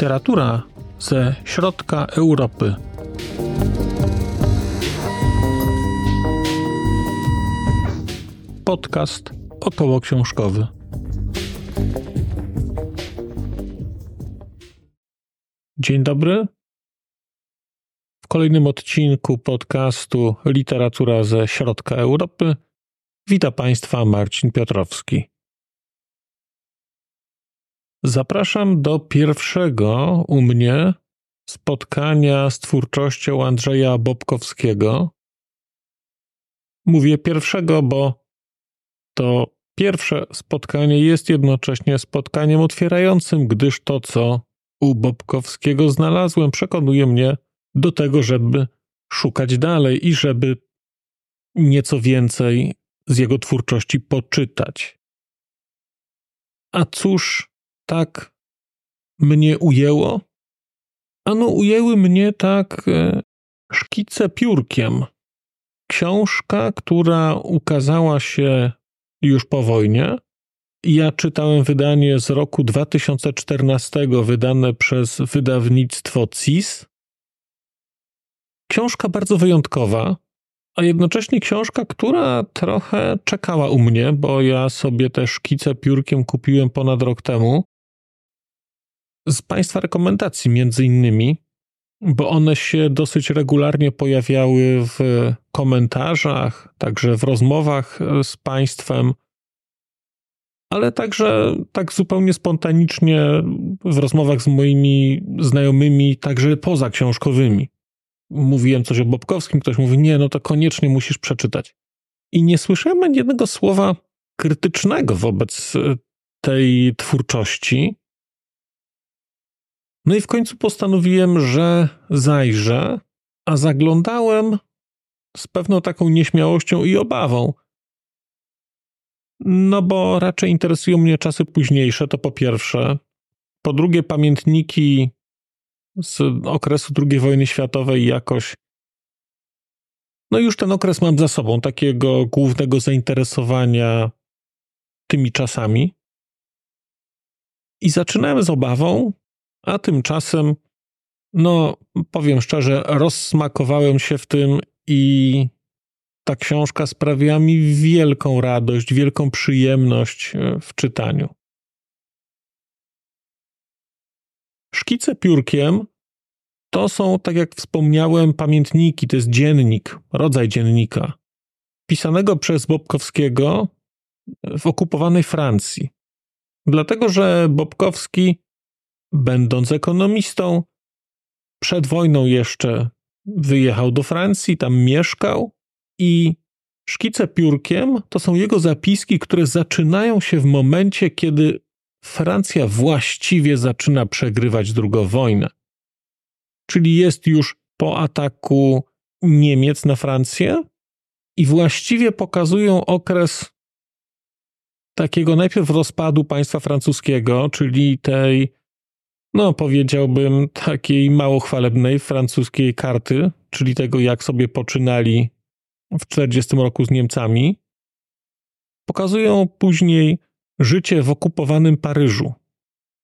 Literatura ze środka Europy. Podcast około książkowy. Dzień dobry. W kolejnym odcinku podcastu Literatura ze środka Europy wita Państwa Marcin Piotrowski. Zapraszam do pierwszego u mnie spotkania z twórczością Andrzeja Bobkowskiego. Mówię pierwszego, bo to pierwsze spotkanie jest jednocześnie spotkaniem otwierającym, gdyż to, co u Bobkowskiego znalazłem, przekonuje mnie do tego, żeby szukać dalej i żeby nieco więcej z jego twórczości poczytać. A cóż tak mnie ujęło? Ano, ujęły mnie tak e, szkice piórkiem. Książka, która ukazała się już po wojnie. Ja czytałem wydanie z roku 2014, wydane przez wydawnictwo CIS. Książka bardzo wyjątkowa, a jednocześnie książka, która trochę czekała u mnie, bo ja sobie te szkice piórkiem kupiłem ponad rok temu z Państwa rekomendacji, między innymi, bo one się dosyć regularnie pojawiały w komentarzach, także w rozmowach z Państwem, ale także tak zupełnie spontanicznie w rozmowach z moimi znajomymi, także poza książkowymi. Mówiłem coś o Bobkowskim, ktoś mówi, nie, no to koniecznie musisz przeczytać. I nie słyszałem jednego słowa krytycznego wobec tej twórczości, no i w końcu postanowiłem, że zajrzę, a zaglądałem z pewną taką nieśmiałością i obawą. No bo raczej interesują mnie czasy późniejsze, to po pierwsze. Po drugie, pamiętniki z okresu II wojny światowej jakoś. No już ten okres mam za sobą, takiego głównego zainteresowania tymi czasami. I zaczynałem z obawą, a tymczasem, no powiem szczerze, rozsmakowałem się w tym i ta książka sprawiła mi wielką radość, wielką przyjemność e, w czytaniu. Szkice piórkiem to są, tak jak wspomniałem, pamiętniki, to jest dziennik, rodzaj dziennika, pisanego przez Bobkowskiego w okupowanej Francji. Dlatego, że Bobkowski będąc ekonomistą, przed wojną jeszcze wyjechał do Francji, tam mieszkał i szkice piórkiem to są jego zapiski, które zaczynają się w momencie, kiedy Francja właściwie zaczyna przegrywać drugą wojnę. Czyli jest już po ataku Niemiec na Francję i właściwie pokazują okres takiego najpierw rozpadu państwa francuskiego, czyli tej no powiedziałbym, takiej mało chwalebnej francuskiej karty, czyli tego, jak sobie poczynali w 40 roku z Niemcami, pokazują później życie w okupowanym Paryżu.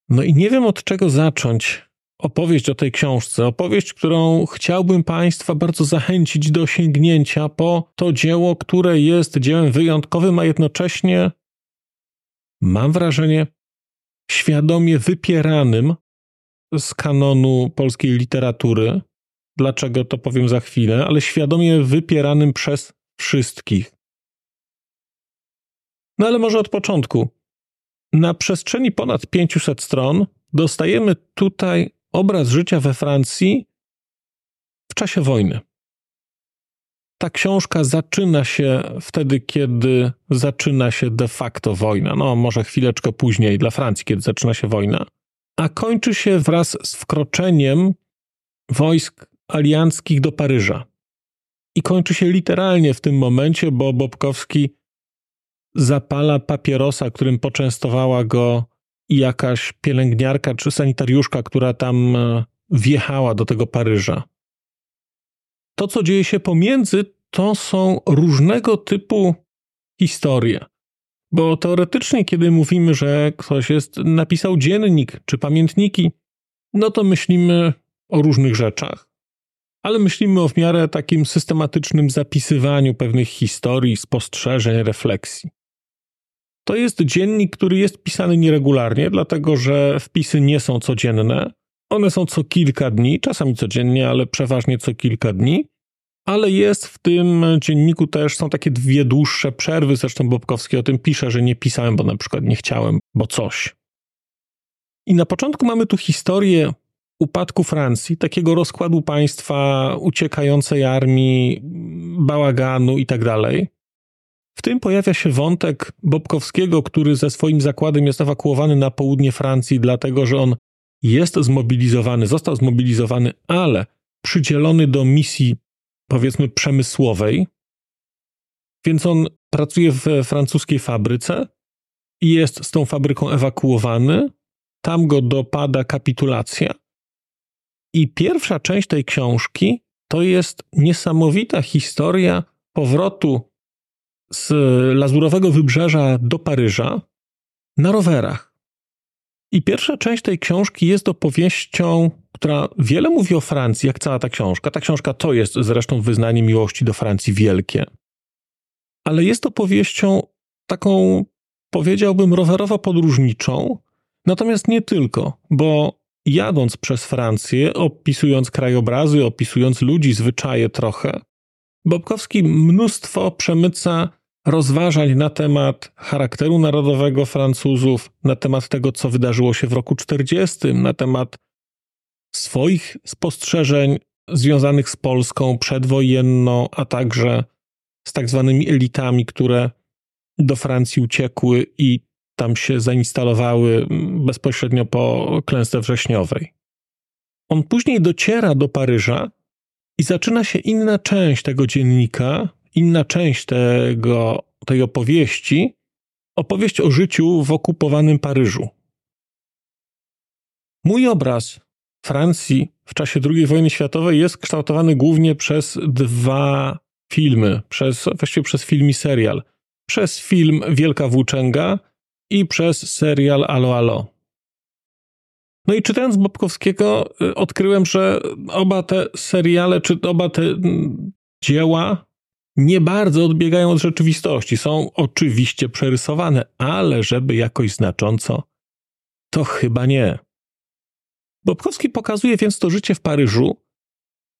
No i nie wiem od czego zacząć opowieść o tej książce. Opowieść, którą chciałbym Państwa bardzo zachęcić do sięgnięcia po to dzieło, które jest dziełem wyjątkowym, a jednocześnie mam wrażenie świadomie wypieranym z kanonu polskiej literatury. Dlaczego to powiem za chwilę, ale świadomie wypieranym przez wszystkich. No ale może od początku. Na przestrzeni ponad 500 stron dostajemy tutaj obraz życia we Francji w czasie wojny. Ta książka zaczyna się wtedy, kiedy zaczyna się de facto wojna. No, może chwileczkę później dla Francji, kiedy zaczyna się wojna a kończy się wraz z wkroczeniem wojsk alianckich do Paryża. I kończy się literalnie w tym momencie, bo Bobkowski zapala papierosa, którym poczęstowała go jakaś pielęgniarka czy sanitariuszka, która tam e, wjechała do tego Paryża. To, co dzieje się pomiędzy, to są różnego typu historie. Bo teoretycznie, kiedy mówimy, że ktoś jest, napisał dziennik czy pamiętniki, no to myślimy o różnych rzeczach, ale myślimy o w miarę takim systematycznym zapisywaniu pewnych historii, spostrzeżeń, refleksji. To jest dziennik, który jest pisany nieregularnie, dlatego że wpisy nie są codzienne. One są co kilka dni, czasami codziennie, ale przeważnie co kilka dni. Ale jest w tym dzienniku też, są takie dwie dłuższe przerwy, zresztą Bobkowski o tym pisze, że nie pisałem, bo na przykład nie chciałem, bo coś. I na początku mamy tu historię upadku Francji, takiego rozkładu państwa, uciekającej armii, bałaganu i tak dalej. W tym pojawia się wątek Bobkowskiego, który ze swoim zakładem jest ewakuowany na południe Francji, dlatego że on jest zmobilizowany, został zmobilizowany, ale przydzielony do misji, powiedzmy, przemysłowej. Więc on pracuje w francuskiej fabryce i jest z tą fabryką ewakuowany. Tam go dopada kapitulacja. I pierwsza część tej książki to jest niesamowita historia powrotu z lazurowego wybrzeża do Paryża na rowerach. I pierwsza część tej książki jest opowieścią, która wiele mówi o Francji, jak cała ta książka. Ta książka to jest zresztą wyznanie miłości do Francji wielkie. Ale jest opowieścią taką, powiedziałbym, rowerowo-podróżniczą. Natomiast nie tylko, bo jadąc przez Francję, opisując krajobrazy, opisując ludzi, zwyczaje trochę, Bobkowski mnóstwo przemyca rozważań na temat charakteru narodowego Francuzów, na temat tego, co wydarzyło się w roku 40, na temat swoich spostrzeżeń związanych z Polską przedwojenną, a także z tak zwanymi elitami, które do Francji uciekły i tam się zainstalowały bezpośrednio po klęsce wrześniowej. On później dociera do Paryża i zaczyna się inna część tego dziennika, inna część tego, tej opowieści, opowieść o życiu w okupowanym Paryżu. Mój obraz Francji w czasie II wojny światowej jest kształtowany głównie przez dwa filmy, przez, właściwie przez film i serial. Przez film Wielka Włóczęga i przez serial Alo Alo. No i czytając Bobkowskiego, y, odkryłem, że oba te seriale, czy oba te mm, dzieła nie bardzo odbiegają od rzeczywistości. Są oczywiście przerysowane, ale żeby jakoś znacząco, to chyba nie. Bobkowski pokazuje więc to życie w Paryżu.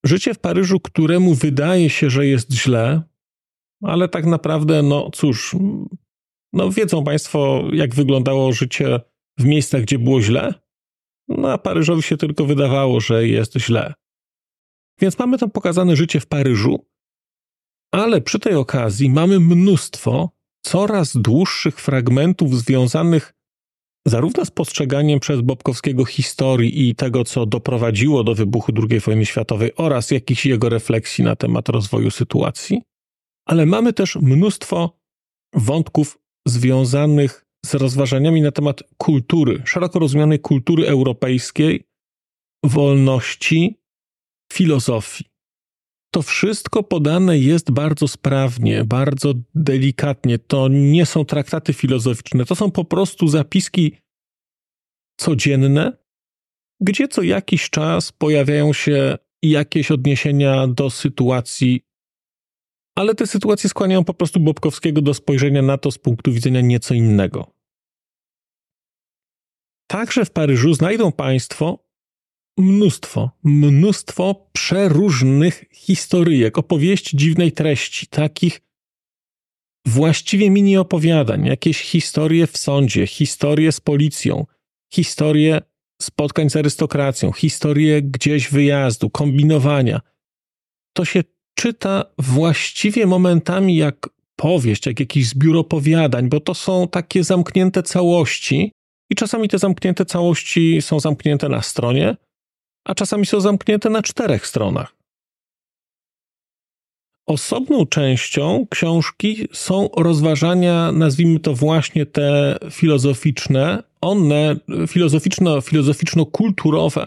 Życie w Paryżu, któremu wydaje się, że jest źle, ale tak naprawdę, no cóż, no wiedzą Państwo, jak wyglądało życie w miejscach, gdzie było źle. No a Paryżowi się tylko wydawało, że jest źle. Więc mamy tam pokazane życie w Paryżu, ale przy tej okazji mamy mnóstwo coraz dłuższych fragmentów związanych zarówno z postrzeganiem przez Bobkowskiego historii i tego, co doprowadziło do wybuchu II wojny światowej oraz jakichś jego refleksji na temat rozwoju sytuacji, ale mamy też mnóstwo wątków związanych z rozważaniami na temat kultury, szeroko rozumianej kultury europejskiej, wolności, filozofii. To wszystko podane jest bardzo sprawnie, bardzo delikatnie. To nie są traktaty filozoficzne, to są po prostu zapiski codzienne, gdzie co jakiś czas pojawiają się jakieś odniesienia do sytuacji ale te sytuacje skłaniają po prostu Bobkowskiego do spojrzenia na to z punktu widzenia nieco innego. Także w Paryżu znajdą Państwo mnóstwo, mnóstwo przeróżnych historyjek, opowieści dziwnej treści, takich właściwie mini opowiadań, jakieś historie w sądzie, historie z policją, historie spotkań z arystokracją, historie gdzieś wyjazdu, kombinowania. To się czyta właściwie momentami jak powieść, jak jakiś zbiór opowiadań, bo to są takie zamknięte całości i czasami te zamknięte całości są zamknięte na stronie, a czasami są zamknięte na czterech stronach. Osobną częścią książki są rozważania, nazwijmy to właśnie te filozoficzne, one filozoficzno, filozoficzno-kulturowe,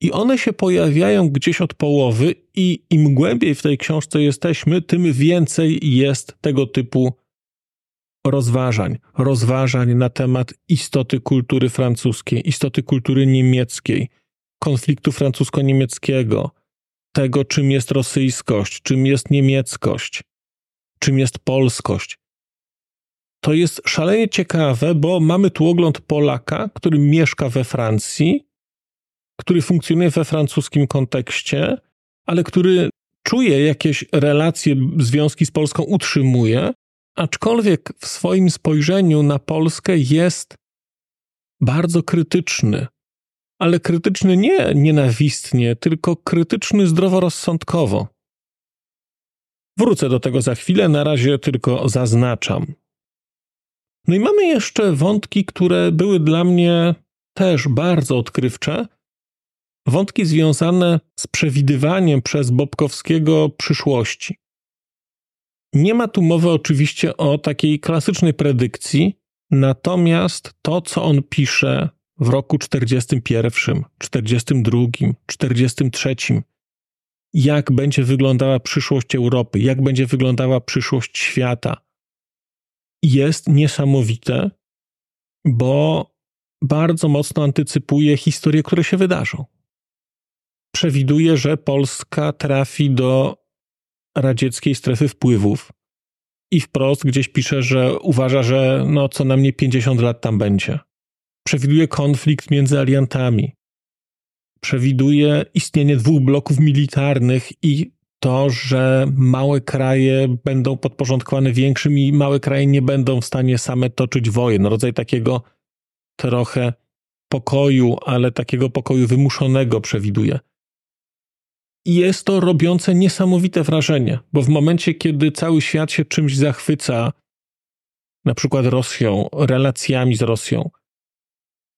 i one się pojawiają gdzieś od połowy, i im głębiej w tej książce jesteśmy, tym więcej jest tego typu rozważań, rozważań na temat istoty kultury francuskiej, istoty kultury niemieckiej, konfliktu francusko-niemieckiego, tego, czym jest rosyjskość, czym jest niemieckość, czym jest polskość. To jest szalenie ciekawe, bo mamy tu ogląd Polaka, który mieszka we Francji, który funkcjonuje we francuskim kontekście, ale który czuje jakieś relacje, związki z Polską, utrzymuje, aczkolwiek w swoim spojrzeniu na Polskę jest bardzo krytyczny. Ale krytyczny nie nienawistnie, tylko krytyczny zdroworozsądkowo. Wrócę do tego za chwilę, na razie tylko zaznaczam. No i mamy jeszcze wątki, które były dla mnie też bardzo odkrywcze. Wątki związane z przewidywaniem przez Bobkowskiego przyszłości. Nie ma tu mowy oczywiście o takiej klasycznej predykcji, natomiast to, co on pisze w roku 41, 42, 43, jak będzie wyglądała przyszłość Europy, jak będzie wyglądała przyszłość świata, jest niesamowite, bo bardzo mocno antycypuje historie, które się wydarzą. Przewiduje, że Polska trafi do radzieckiej strefy wpływów i wprost gdzieś pisze, że uważa, że no co najmniej 50 lat tam będzie. Przewiduje konflikt między aliantami. Przewiduje istnienie dwóch bloków militarnych i to, że małe kraje będą podporządkowane większym i małe kraje nie będą w stanie same toczyć wojen. Rodzaj takiego trochę pokoju, ale takiego pokoju wymuszonego przewiduje. I jest to robiące niesamowite wrażenie, bo w momencie, kiedy cały świat się czymś zachwyca, na przykład Rosją, relacjami z Rosją,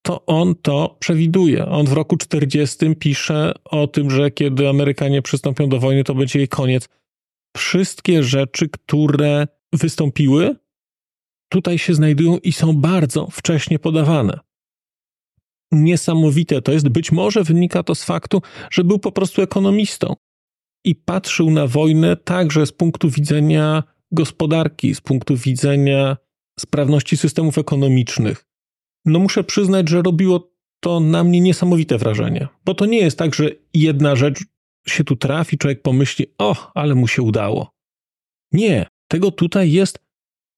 to on to przewiduje. On w roku 40 pisze o tym, że kiedy Amerykanie przystąpią do wojny, to będzie jej koniec. Wszystkie rzeczy, które wystąpiły, tutaj się znajdują i są bardzo wcześnie podawane. Niesamowite to jest. Być może wynika to z faktu, że był po prostu ekonomistą i patrzył na wojnę także z punktu widzenia gospodarki, z punktu widzenia sprawności systemów ekonomicznych no muszę przyznać, że robiło to na mnie niesamowite wrażenie. Bo to nie jest tak, że jedna rzecz się tu trafi, człowiek pomyśli, o, ale mu się udało. Nie, tego tutaj jest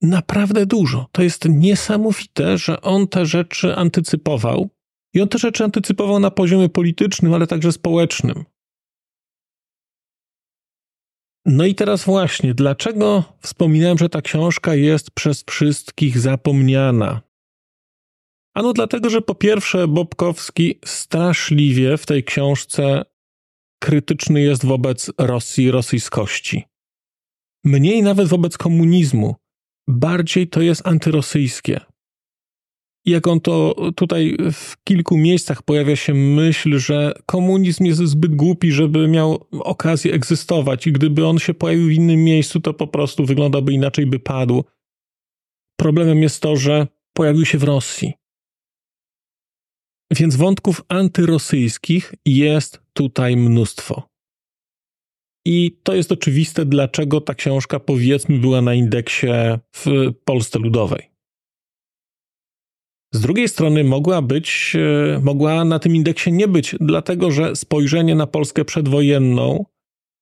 naprawdę dużo. To jest niesamowite, że on te rzeczy antycypował. I on te rzeczy antycypował na poziomie politycznym, ale także społecznym. No i teraz właśnie, dlaczego wspominałem, że ta książka jest przez wszystkich zapomniana? Ano dlatego, że po pierwsze Bobkowski straszliwie w tej książce krytyczny jest wobec Rosji, rosyjskości. Mniej nawet wobec komunizmu. Bardziej to jest antyrosyjskie. Jak on to tutaj w kilku miejscach pojawia się myśl, że komunizm jest zbyt głupi, żeby miał okazję egzystować i gdyby on się pojawił w innym miejscu, to po prostu wyglądałby inaczej, by padł. Problemem jest to, że pojawił się w Rosji. Więc wątków antyrosyjskich jest tutaj mnóstwo. I to jest oczywiste, dlaczego ta książka, powiedzmy, była na indeksie w Polsce Ludowej. Z drugiej strony mogła być, e, mogła na tym indeksie nie być, dlatego że spojrzenie na Polskę przedwojenną,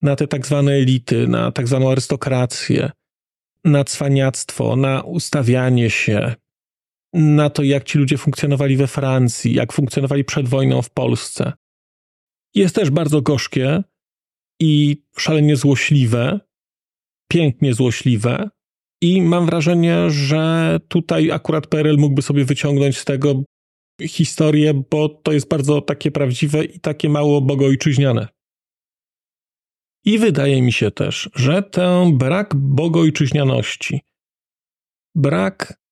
na te tak zwane elity, na tak zwaną arystokrację, na cwaniactwo, na ustawianie się, na to, jak ci ludzie funkcjonowali we Francji, jak funkcjonowali przed wojną w Polsce. Jest też bardzo gorzkie i szalenie złośliwe, pięknie złośliwe. I mam wrażenie, że tutaj akurat PRL mógłby sobie wyciągnąć z tego historię, bo to jest bardzo takie prawdziwe i takie mało bogojczyźniane. I wydaje mi się też, że ten brak bogojczyźnianości, brak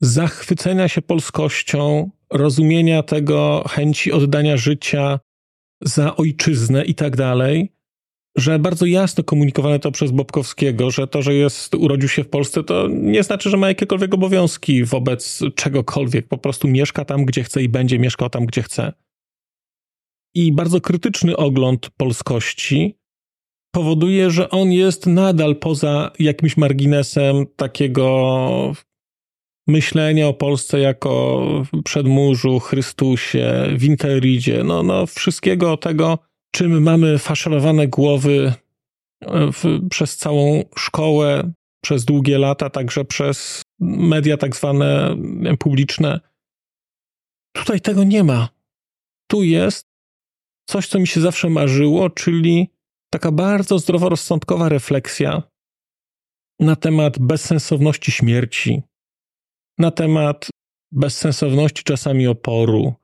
zachwycenia się polskością, rozumienia tego, chęci oddania życia za ojczyznę i tak dalej, że bardzo jasno komunikowane to przez Bobkowskiego, że to, że jest, urodził się w Polsce, to nie znaczy, że ma jakiekolwiek obowiązki wobec czegokolwiek. Po prostu mieszka tam, gdzie chce i będzie mieszkał tam, gdzie chce. I bardzo krytyczny ogląd polskości powoduje, że on jest nadal poza jakimś marginesem takiego myślenia o Polsce jako przedmurzu, Chrystusie, Winkeridzie, no, no wszystkiego tego, czym mamy faszerowane głowy e, w, przez całą szkołę, przez długie lata, także przez media tak zwane publiczne. Tutaj tego nie ma. Tu jest coś, co mi się zawsze marzyło, czyli taka bardzo zdroworozsądkowa refleksja na temat bezsensowności śmierci, na temat bezsensowności czasami oporu,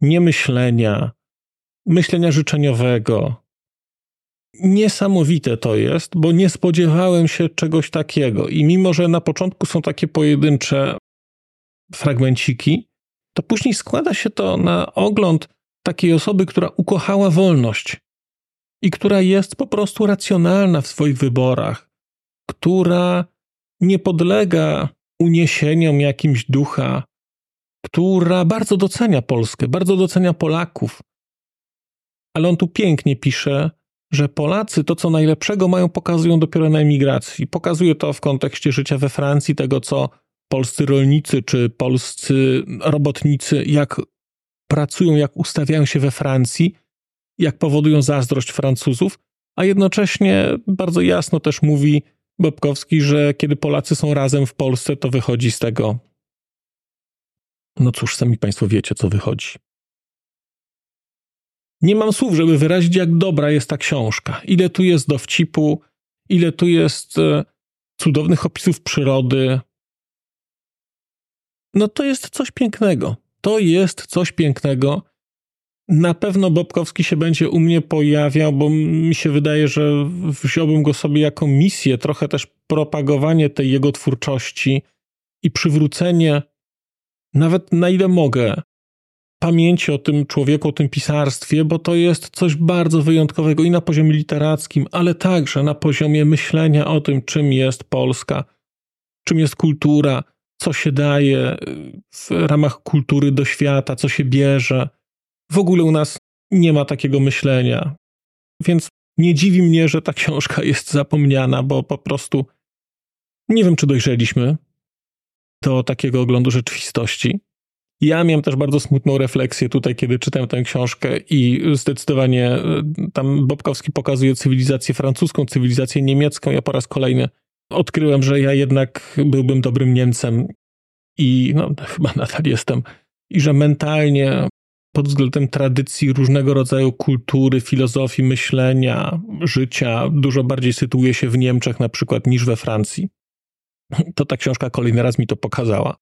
niemyślenia, myślenia życzeniowego. Niesamowite to jest, bo nie spodziewałem się czegoś takiego. I mimo, że na początku są takie pojedyncze fragmenciki, to później składa się to na ogląd takiej osoby, która ukochała wolność i która jest po prostu racjonalna w swoich wyborach, która nie podlega uniesieniom jakimś ducha, która bardzo docenia Polskę, bardzo docenia Polaków. Ale on tu pięknie pisze, że Polacy to, co najlepszego mają, pokazują dopiero na emigracji. Pokazuje to w kontekście życia we Francji, tego, co polscy rolnicy czy polscy robotnicy, jak pracują, jak ustawiają się we Francji, jak powodują zazdrość Francuzów, a jednocześnie bardzo jasno też mówi Bobkowski, że kiedy Polacy są razem w Polsce, to wychodzi z tego. No cóż, sami Państwo wiecie, co wychodzi. Nie mam słów, żeby wyrazić, jak dobra jest ta książka. Ile tu jest dowcipu, ile tu jest e, cudownych opisów przyrody. No to jest coś pięknego. To jest coś pięknego. Na pewno Bobkowski się będzie u mnie pojawiał, bo mi się wydaje, że wziąłbym go sobie jako misję, trochę też propagowanie tej jego twórczości i przywrócenie, nawet na ile mogę, pamięci o tym człowieku, o tym pisarstwie, bo to jest coś bardzo wyjątkowego i na poziomie literackim, ale także na poziomie myślenia o tym, czym jest Polska, czym jest kultura, co się daje w ramach kultury do świata, co się bierze. W ogóle u nas nie ma takiego myślenia. Więc nie dziwi mnie, że ta książka jest zapomniana, bo po prostu nie wiem, czy dojrzeliśmy do takiego oglądu rzeczywistości. Ja miałem też bardzo smutną refleksję tutaj, kiedy czytałem tę książkę i zdecydowanie e, tam Bobkowski pokazuje cywilizację francuską, cywilizację niemiecką. Ja po raz kolejny odkryłem, że ja jednak byłbym dobrym Niemcem i no, chyba nadal jestem. I że mentalnie pod względem tradycji różnego rodzaju kultury, filozofii, myślenia, życia dużo bardziej sytuuje się w Niemczech na przykład niż we Francji. To ta książka kolejny raz mi to pokazała.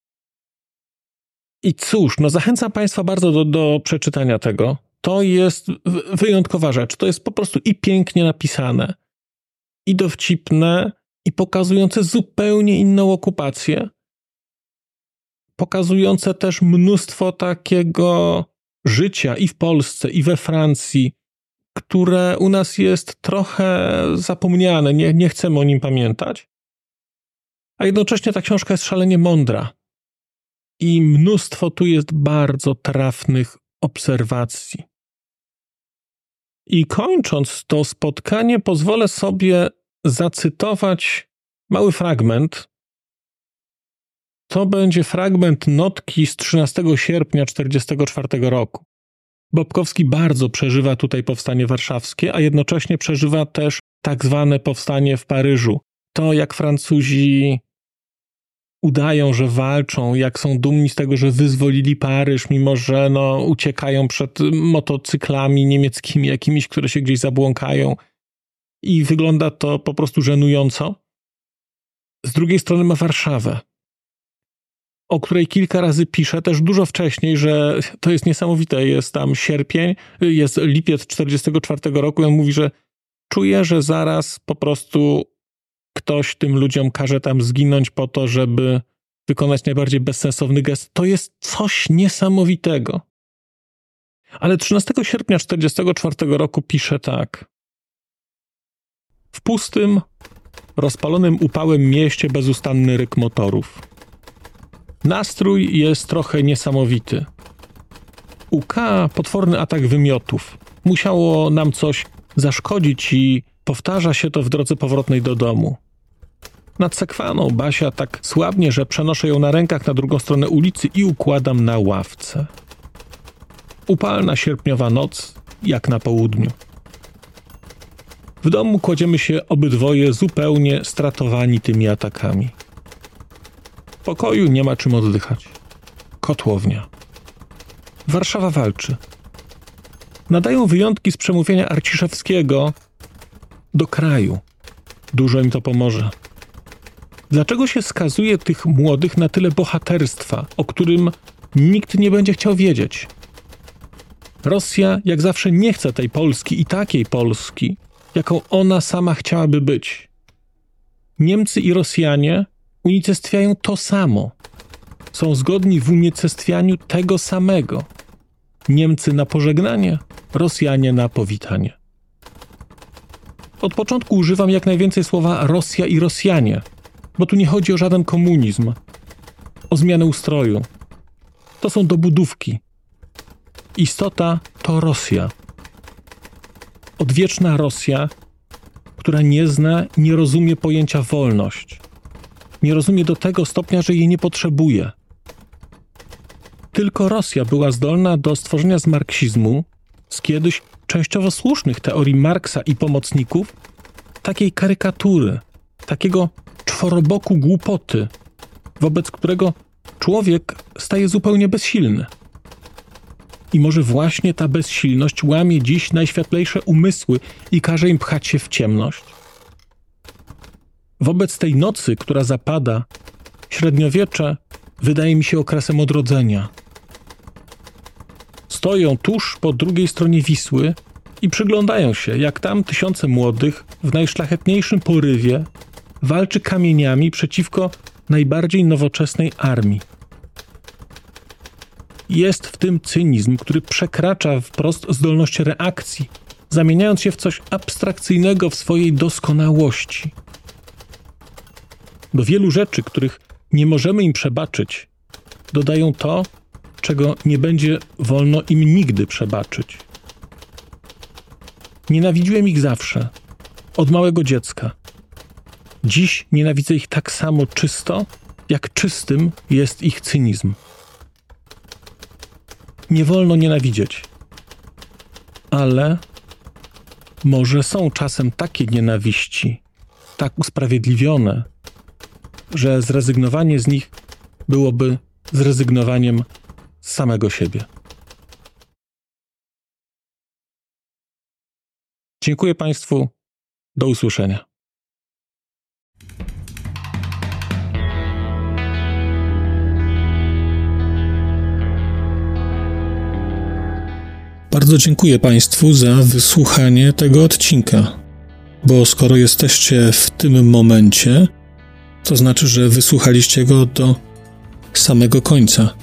I cóż, no zachęcam Państwa bardzo do, do przeczytania tego. To jest wyjątkowa rzecz. To jest po prostu i pięknie napisane, i dowcipne, i pokazujące zupełnie inną okupację. Pokazujące też mnóstwo takiego życia i w Polsce, i we Francji, które u nas jest trochę zapomniane, nie, nie chcemy o nim pamiętać. A jednocześnie ta książka jest szalenie mądra. I mnóstwo tu jest bardzo trafnych obserwacji. I kończąc to spotkanie, pozwolę sobie zacytować mały fragment. To będzie fragment notki z 13 sierpnia 1944 roku. Bobkowski bardzo przeżywa tutaj powstanie warszawskie, a jednocześnie przeżywa też tak zwane powstanie w Paryżu. To, jak Francuzi udają, że walczą, jak są dumni z tego, że wyzwolili Paryż, mimo że no, uciekają przed motocyklami niemieckimi jakimiś, które się gdzieś zabłąkają. I wygląda to po prostu żenująco. Z drugiej strony ma Warszawę, o której kilka razy pisze też dużo wcześniej, że to jest niesamowite. Jest tam sierpień, jest lipiec 44 roku i on mówi, że czuje, że zaraz po prostu ktoś tym ludziom każe tam zginąć po to, żeby wykonać najbardziej bezsensowny gest. To jest coś niesamowitego. Ale 13 sierpnia 1944 roku pisze tak. W pustym, rozpalonym upałem mieście bezustanny ryk motorów. Nastrój jest trochę niesamowity. UK potworny atak wymiotów. Musiało nam coś zaszkodzić i powtarza się to w drodze powrotnej do domu. Nad sekwaną Basia tak słabnie, że przenoszę ją na rękach na drugą stronę ulicy i układam na ławce. Upalna sierpniowa noc, jak na południu. W domu kładziemy się obydwoje zupełnie stratowani tymi atakami. Pokoju nie ma czym oddychać. Kotłownia. Warszawa walczy. Nadają wyjątki z przemówienia Arciszewskiego do kraju. Dużo im to pomoże. Dlaczego się skazuje tych młodych na tyle bohaterstwa, o którym nikt nie będzie chciał wiedzieć? Rosja, jak zawsze, nie chce tej Polski i takiej Polski, jaką ona sama chciałaby być. Niemcy i Rosjanie unicestwiają to samo. Są zgodni w unicestwianiu tego samego. Niemcy na pożegnanie, Rosjanie na powitanie. Od początku używam jak najwięcej słowa Rosja i Rosjanie, bo tu nie chodzi o żaden komunizm, o zmianę ustroju. To są dobudówki. Istota to Rosja. Odwieczna Rosja, która nie zna, nie rozumie pojęcia wolność. Nie rozumie do tego stopnia, że jej nie potrzebuje. Tylko Rosja była zdolna do stworzenia z marksizmu, z kiedyś częściowo słusznych teorii Marksa i pomocników, takiej karykatury, takiego czworoboku głupoty, wobec którego człowiek staje zupełnie bezsilny. I może właśnie ta bezsilność łamie dziś najświetlejsze umysły i każe im pchać się w ciemność? Wobec tej nocy, która zapada, średniowiecze wydaje mi się okresem odrodzenia. Stoją tuż po drugiej stronie Wisły i przyglądają się, jak tam tysiące młodych w najszlachetniejszym porywie walczy kamieniami przeciwko najbardziej nowoczesnej armii. Jest w tym cynizm, który przekracza wprost zdolność reakcji, zamieniając się w coś abstrakcyjnego w swojej doskonałości. Do wielu rzeczy, których nie możemy im przebaczyć, dodają to, czego nie będzie wolno im nigdy przebaczyć. Nienawidziłem ich zawsze, od małego dziecka. Dziś nienawidzę ich tak samo czysto, jak czystym jest ich cynizm. Nie wolno nienawidzieć. Ale może są czasem takie nienawiści, tak usprawiedliwione, że zrezygnowanie z nich byłoby zrezygnowaniem z samego siebie. Dziękuję Państwu. Do usłyszenia. Bardzo dziękuję Państwu za wysłuchanie tego odcinka, bo skoro jesteście w tym momencie, to znaczy, że wysłuchaliście go do samego końca.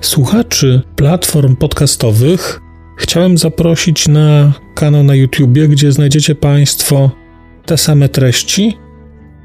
Słuchaczy platform podcastowych chciałem zaprosić na kanał na YouTubie, gdzie znajdziecie Państwo te same treści,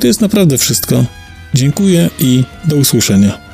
To jest naprawdę wszystko. Dziękuję i do usłyszenia.